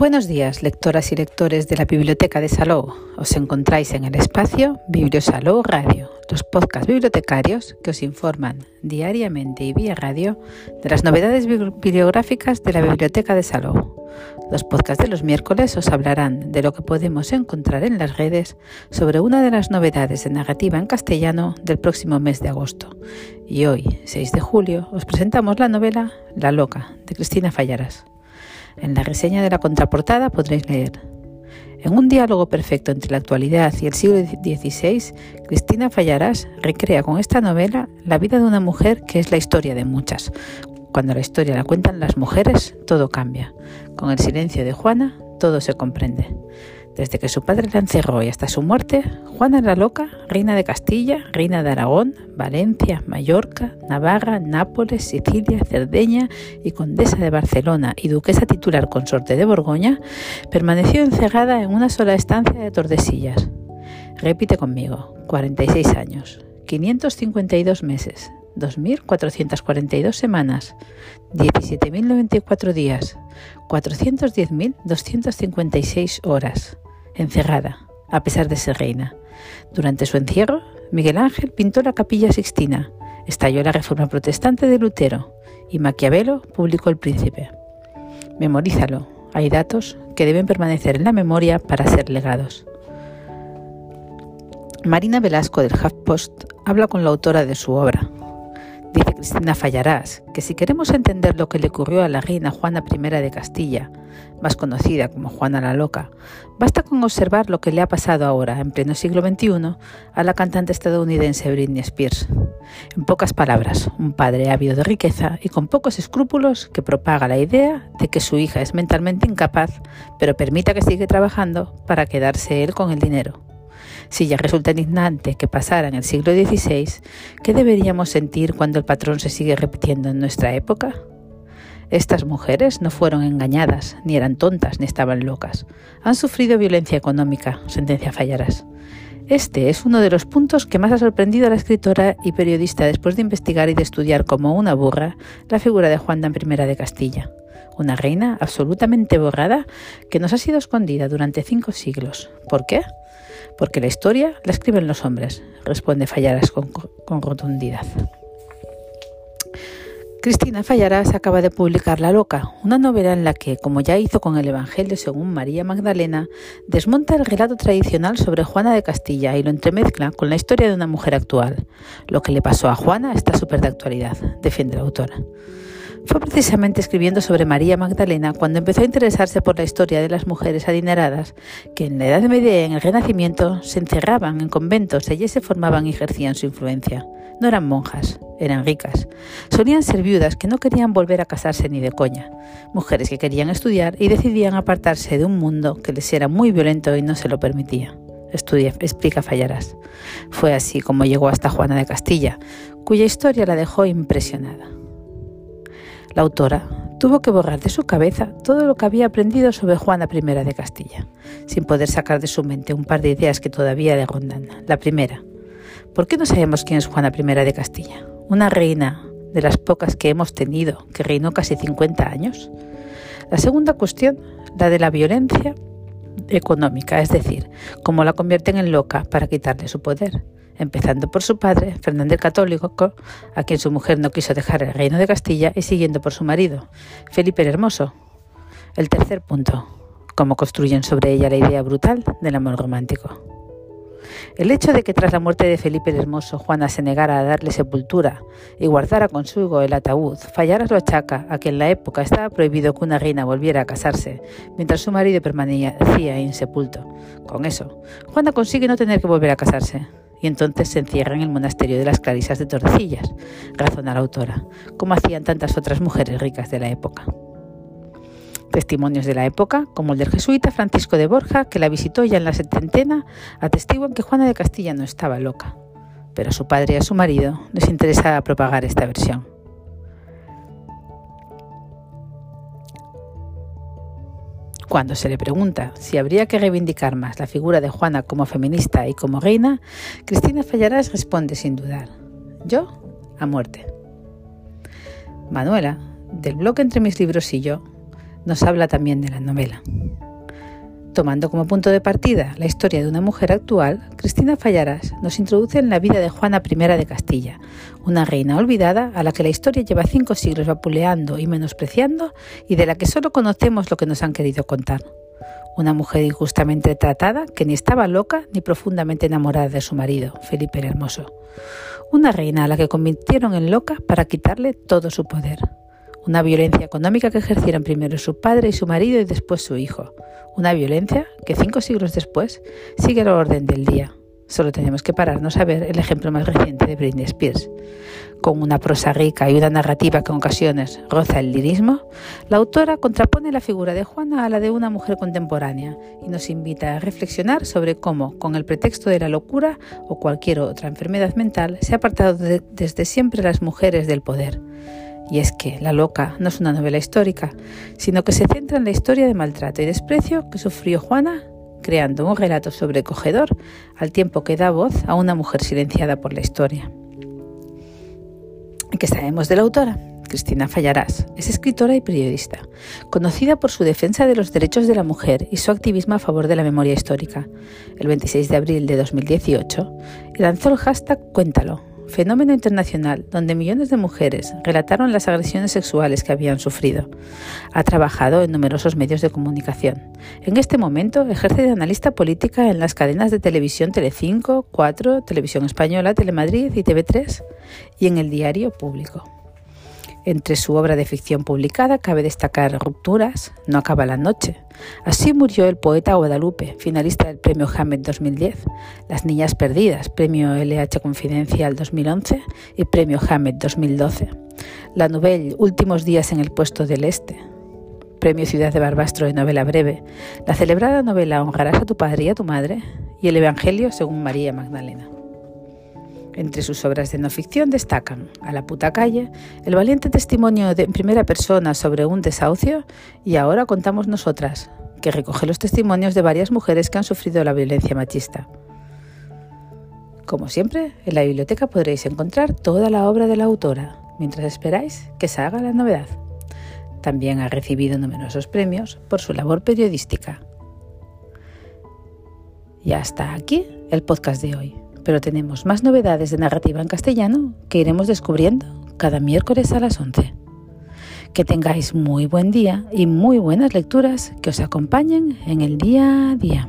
Buenos días, lectoras y lectores de la Biblioteca de Salou. Os encontráis en el espacio Bibliosalou Radio, los podcasts bibliotecarios que os informan diariamente y vía radio de las novedades bibliográficas de la Biblioteca de Salou. Los podcasts de los miércoles os hablarán de lo que podemos encontrar en las redes sobre una de las novedades de narrativa en castellano del próximo mes de agosto. Y hoy, 6 de julio, os presentamos la novela La Loca, de Cristina Fallaras. En la reseña de la contraportada podréis leer. En un diálogo perfecto entre la actualidad y el siglo XVI, Cristina Fallarás recrea con esta novela la vida de una mujer que es la historia de muchas. Cuando la historia la cuentan las mujeres, todo cambia. Con el silencio de Juana, todo se comprende. Desde que su padre la encerró y hasta su muerte, Juana la Loca, reina de Castilla, reina de Aragón, Valencia, Mallorca, Navarra, Nápoles, Sicilia, Cerdeña y condesa de Barcelona y duquesa titular consorte de Borgoña, permaneció encerrada en una sola estancia de Tordesillas. Repite conmigo, 46 años, 552 meses, 2.442 semanas, 17.094 días, 410.256 horas, encerrada, a pesar de ser reina. Durante su encierro, Miguel Ángel pintó la capilla Sixtina, estalló la reforma protestante de Lutero y Maquiavelo publicó El Príncipe. Memorízalo, hay datos que deben permanecer en la memoria para ser legados. Marina Velasco del HuffPost habla con la autora de su obra, Cristina Fallarás que si queremos entender lo que le ocurrió a la reina Juana I de Castilla, más conocida como Juana la Loca, basta con observar lo que le ha pasado ahora, en pleno siglo XXI, a la cantante estadounidense Britney Spears. En pocas palabras, un padre ávido de riqueza y con pocos escrúpulos que propaga la idea de que su hija es mentalmente incapaz, pero permita que siga trabajando para quedarse él con el dinero. Si ya resulta indignante que pasara en el siglo XVI, ¿qué deberíamos sentir cuando el patrón se sigue repitiendo en nuestra época? Estas mujeres no fueron engañadas, ni eran tontas, ni estaban locas. Han sufrido violencia económica, sentencia Fallarás. Este es uno de los puntos que más ha sorprendido a la escritora y periodista después de investigar y de estudiar como una burra la figura de Juana I de Castilla, una reina absolutamente borrada que nos ha sido escondida durante cinco siglos. ¿Por qué? Porque la historia la escriben los hombres, responde Fallarás con, rotundidad. Cristina Fallarás acaba de publicar La Loca, una novela en la que, como ya hizo con el Evangelio según María Magdalena, desmonta el relato tradicional sobre Juana de Castilla y lo entremezcla con la historia de una mujer actual. Lo que le pasó a Juana está súper de actualidad, defiende la autora. Fue precisamente escribiendo sobre María Magdalena cuando empezó a interesarse por la historia de las mujeres adineradas que en la Edad Media y en el Renacimiento se encerraban en conventos allí se formaban y ejercían su influencia. No eran monjas, eran ricas. Solían ser viudas que no querían volver a casarse ni de coña, mujeres que querían estudiar y decidían apartarse de un mundo que les era muy violento y no se lo permitía. Estudia, explica Fallarás. Fue así como llegó hasta Juana de Castilla, cuya historia la dejó impresionada. La autora tuvo que borrar de su cabeza todo lo que había aprendido sobre Juana I de Castilla, sin poder sacar de su mente un par de ideas que todavía le rondan. La primera, ¿por qué no sabemos quién es Juana I de Castilla? Una reina de las pocas que hemos tenido, que reinó casi 50 años. La segunda cuestión, la de la violencia económica, es decir, cómo la convierten en loca para quitarle su poder empezando por su padre, Fernando el Católico, a quien su mujer no quiso dejar el reino de Castilla, y siguiendo por su marido, Felipe el Hermoso. El tercer punto, cómo construyen sobre ella la idea brutal del amor romántico. El hecho de que tras la muerte de Felipe el Hermoso Juana se negara a darle sepultura y guardara consigo el ataúd, fallara lo achaca a que en la época estaba prohibido que una reina volviera a casarse mientras su marido permanecía insepulto. Con eso, Juana consigue no tener que volver a casarse y entonces se encierra en el monasterio de las Clarisas de Torrecillas, razona la autora, como hacían tantas otras mujeres ricas de la época. Testimonios de la época, como el del jesuita Francisco de Borja, que la visitó ya en la setentena, atestiguan que Juana de Castilla no estaba loca, pero a su padre y a su marido les interesaba propagar esta versión. Cuando se le pregunta si habría que reivindicar más la figura de Juana como feminista y como reina, Cristina Fallarás responde sin dudar, yo a muerte. Manuela, del blog Entre mis libros y yo, nos habla también de la novela. Tomando como punto de partida la historia de una mujer actual, Cristina Fallarás nos introduce en la vida de Juana I de Castilla, una reina olvidada a la que la historia lleva cinco siglos vapuleando y menospreciando y de la que solo conocemos lo que nos han querido contar. Una mujer injustamente tratada que ni estaba loca ni profundamente enamorada de su marido, Felipe el Hermoso. Una reina a la que convirtieron en loca para quitarle todo su poder una violencia económica que ejercieron primero su padre y su marido y después su hijo. Una violencia que cinco siglos después sigue la orden del día. Solo tenemos que pararnos a ver el ejemplo más reciente de Britney Spears. Con una prosa rica y una narrativa que en ocasiones roza el lirismo, la autora contrapone la figura de Juana a la de una mujer contemporánea y nos invita a reflexionar sobre cómo, con el pretexto de la locura o cualquier otra enfermedad mental, se ha apartado desde siempre las mujeres del poder y es que La Loca no es una novela histórica, sino que se centra en la historia de maltrato y desprecio que sufrió Juana, creando un relato sobrecogedor al tiempo que da voz a una mujer silenciada por la historia. ¿Qué sabemos de la autora? Cristina Fallarás es escritora y periodista, conocida por su defensa de los derechos de la mujer y su activismo a favor de la memoria histórica. El 26 de abril de 2018 lanzó el hashtag Cuéntalo, fenómeno internacional donde millones de mujeres relataron las agresiones sexuales que habían sufrido. Ha trabajado en numerosos medios de comunicación. En este momento ejerce de analista política en las cadenas de televisión Telecinco, 4, Televisión Española, Telemadrid y TV3 y en el diario Público. Entre su obra de ficción publicada cabe destacar Rupturas, No acaba la noche. Así murió el poeta Guadalupe, finalista del Premio Hammett 2010, Las Niñas Perdidas, Premio LH Confidencial 2011 y Premio Hammett 2012. La novela Últimos días en el puesto del Este, Premio Ciudad de Barbastro de novela breve, la celebrada novela Honrarás a tu padre y a tu madre y el Evangelio según María Magdalena. Entre sus obras de no ficción destacan A la puta calle, el valiente testimonio de, en primera persona sobre un desahucio y Ahora contamos nosotras, que recoge los testimonios de varias mujeres que han sufrido la violencia machista. Como siempre, en la biblioteca podréis encontrar toda la obra de la autora, mientras esperáis que salga la novedad. También ha recibido numerosos premios por su labor periodística. Y hasta aquí el podcast de hoy pero tenemos más novedades de narrativa en castellano que iremos descubriendo cada miércoles a las 11. Que tengáis muy buen día y muy buenas lecturas que os acompañen en el día a día.